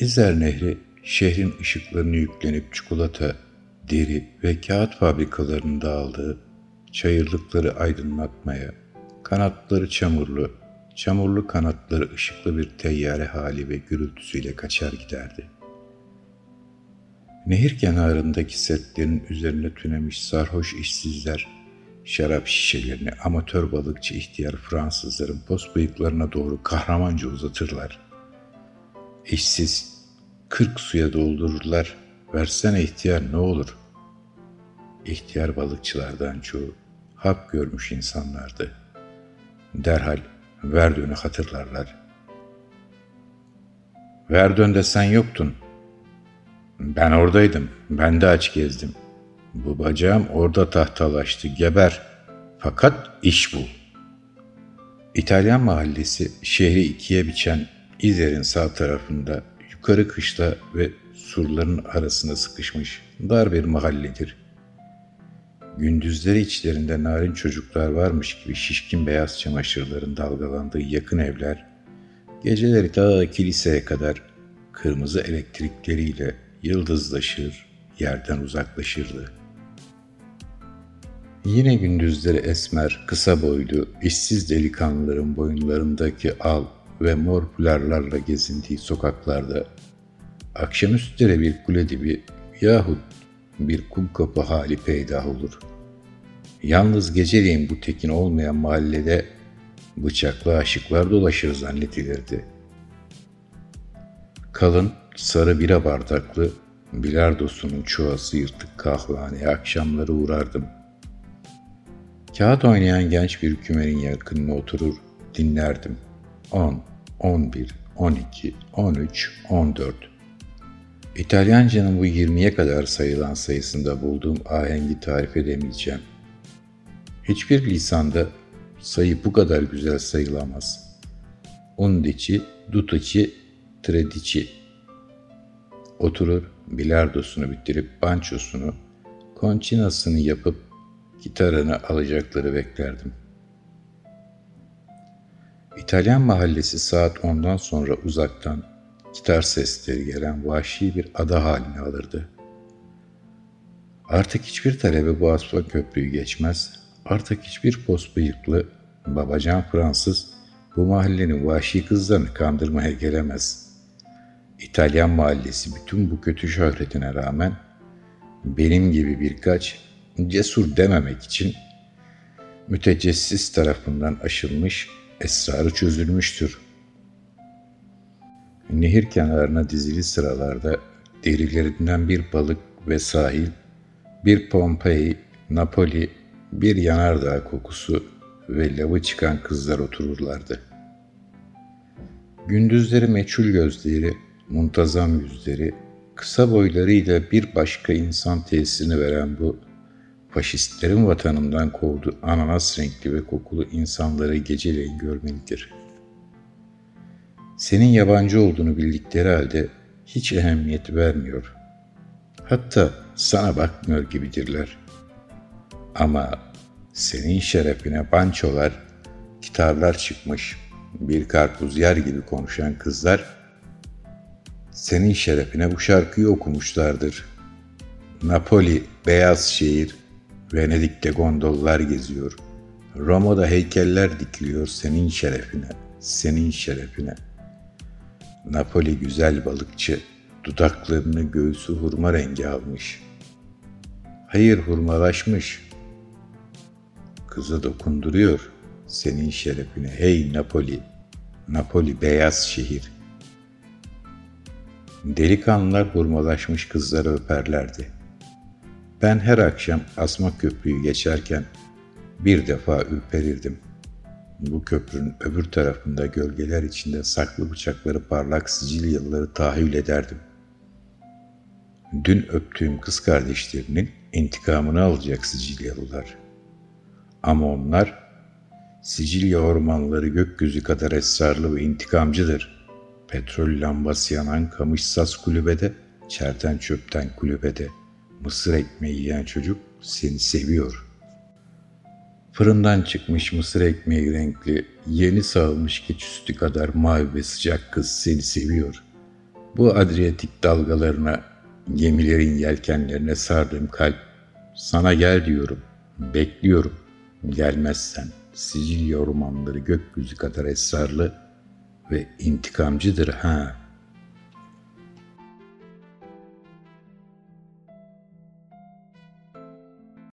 İzer Nehri şehrin ışıklarını yüklenip çikolata, deri ve kağıt fabrikalarının dağıldığı çayırlıkları aydınlatmaya, kanatları çamurlu, çamurlu kanatları ışıklı bir teyyare hali ve gürültüsüyle kaçar giderdi. Nehir kenarındaki setlerin üzerine tünemiş sarhoş işsizler, şarap şişelerini amatör balıkçı ihtiyar Fransızların post bıyıklarına doğru kahramanca uzatırlar. İşsiz, kırk suya doldururlar, versene ihtiyar ne olur. İhtiyar balıkçılardan çoğu hap görmüş insanlardı. Derhal Verdön'ü hatırlarlar. Verdön'de sen yoktun. Ben oradaydım, ben de aç gezdim. Bu bacağım orada tahtalaştı, geber. Fakat iş bu. İtalyan mahallesi şehri ikiye biçen İzer'in sağ tarafında yukarı kışla ve surların arasında sıkışmış dar bir mahalledir. Gündüzleri içlerinde narin çocuklar varmış gibi şişkin beyaz çamaşırların dalgalandığı yakın evler, geceleri ta kiliseye kadar kırmızı elektrikleriyle yıldızlaşır, yerden uzaklaşırdı. Yine gündüzleri esmer, kısa boylu, işsiz delikanlıların boyunlarındaki al ve mor pularlarla gezindiği sokaklarda, akşamüstleri bir kule dibi yahut bir kum kapı hali peydah olur. Yalnız geceleyin bu tekin olmayan mahallede bıçaklı aşıklar dolaşır zannedilirdi. Kalın, sarı bira bardaklı, bilardosunun çuvası yırtık kahvehaneye akşamları uğrardım. Kağıt oynayan genç bir kümerin yakınına oturur, dinlerdim. 10, 11, 12, 13, 14. İtalyancanın bu 20'ye kadar sayılan sayısında bulduğum ahengi tarif edemeyeceğim. Hiçbir lisanda sayı bu kadar güzel sayılamaz. Undici, dutici, tredici. Oturur, bilardosunu bitirip bançosunu, konçinasını yapıp gitarını alacakları beklerdim. İtalyan mahallesi saat ondan sonra uzaktan gitar sesleri gelen vahşi bir ada halini alırdı. Artık hiçbir talebe bu asfalt köprüyü geçmez, artık hiçbir post bıyıklı babacan Fransız bu mahallenin vahşi kızlarını kandırmaya gelemez. İtalyan mahallesi bütün bu kötü şöhretine rağmen benim gibi birkaç cesur dememek için mütecessis tarafından aşılmış, esrarı çözülmüştür. Nehir kenarına dizili sıralarda derilerinden bir balık ve sahil, bir Pompei, Napoli, bir yanardağ kokusu ve lavı çıkan kızlar otururlardı. Gündüzleri meçhul gözleri, muntazam yüzleri, kısa boylarıyla bir başka insan tesirini veren bu faşistlerin vatanından kovdu ananas renkli ve kokulu insanları geceleyin görmelidir. Senin yabancı olduğunu bildikleri halde hiç ehemmiyet vermiyor. Hatta sana bakmıyor gibidirler. Ama senin şerefine bançolar, gitarlar çıkmış, bir karpuz yer gibi konuşan kızlar, senin şerefine bu şarkıyı okumuşlardır. Napoli, beyaz şehir, Venedik'te gondollar geziyor. Roma'da heykeller dikiliyor senin şerefine, senin şerefine. Napoli güzel balıkçı, dudaklarını göğsü hurma rengi almış. Hayır hurmalaşmış. Kızı dokunduruyor senin şerefine. Hey Napoli, Napoli beyaz şehir. Delikanlılar hurmalaşmış kızları öperlerdi.'' Ben her akşam Asma Köprüyü geçerken bir defa ürperirdim. Bu köprünün öbür tarafında gölgeler içinde saklı bıçakları parlak Sicilyalıları tahayyül ederdim. Dün öptüğüm kız kardeşlerinin intikamını alacak Sicilyalılar. Ama onlar Sicilya ormanları gökyüzü kadar esrarlı ve intikamcıdır. Petrol lambası yanan kamış sas kulübede, çerten çöpten kulübede.'' mısır ekmeği yiyen çocuk seni seviyor. Fırından çıkmış mısır ekmeği renkli, yeni sağılmış keçüstü kadar mavi ve sıcak kız seni seviyor. Bu Adriyatik dalgalarına, gemilerin yelkenlerine sardığım kalp, sana gel diyorum, bekliyorum. Gelmezsen Sicilya romanları gökyüzü kadar esrarlı ve intikamcıdır ha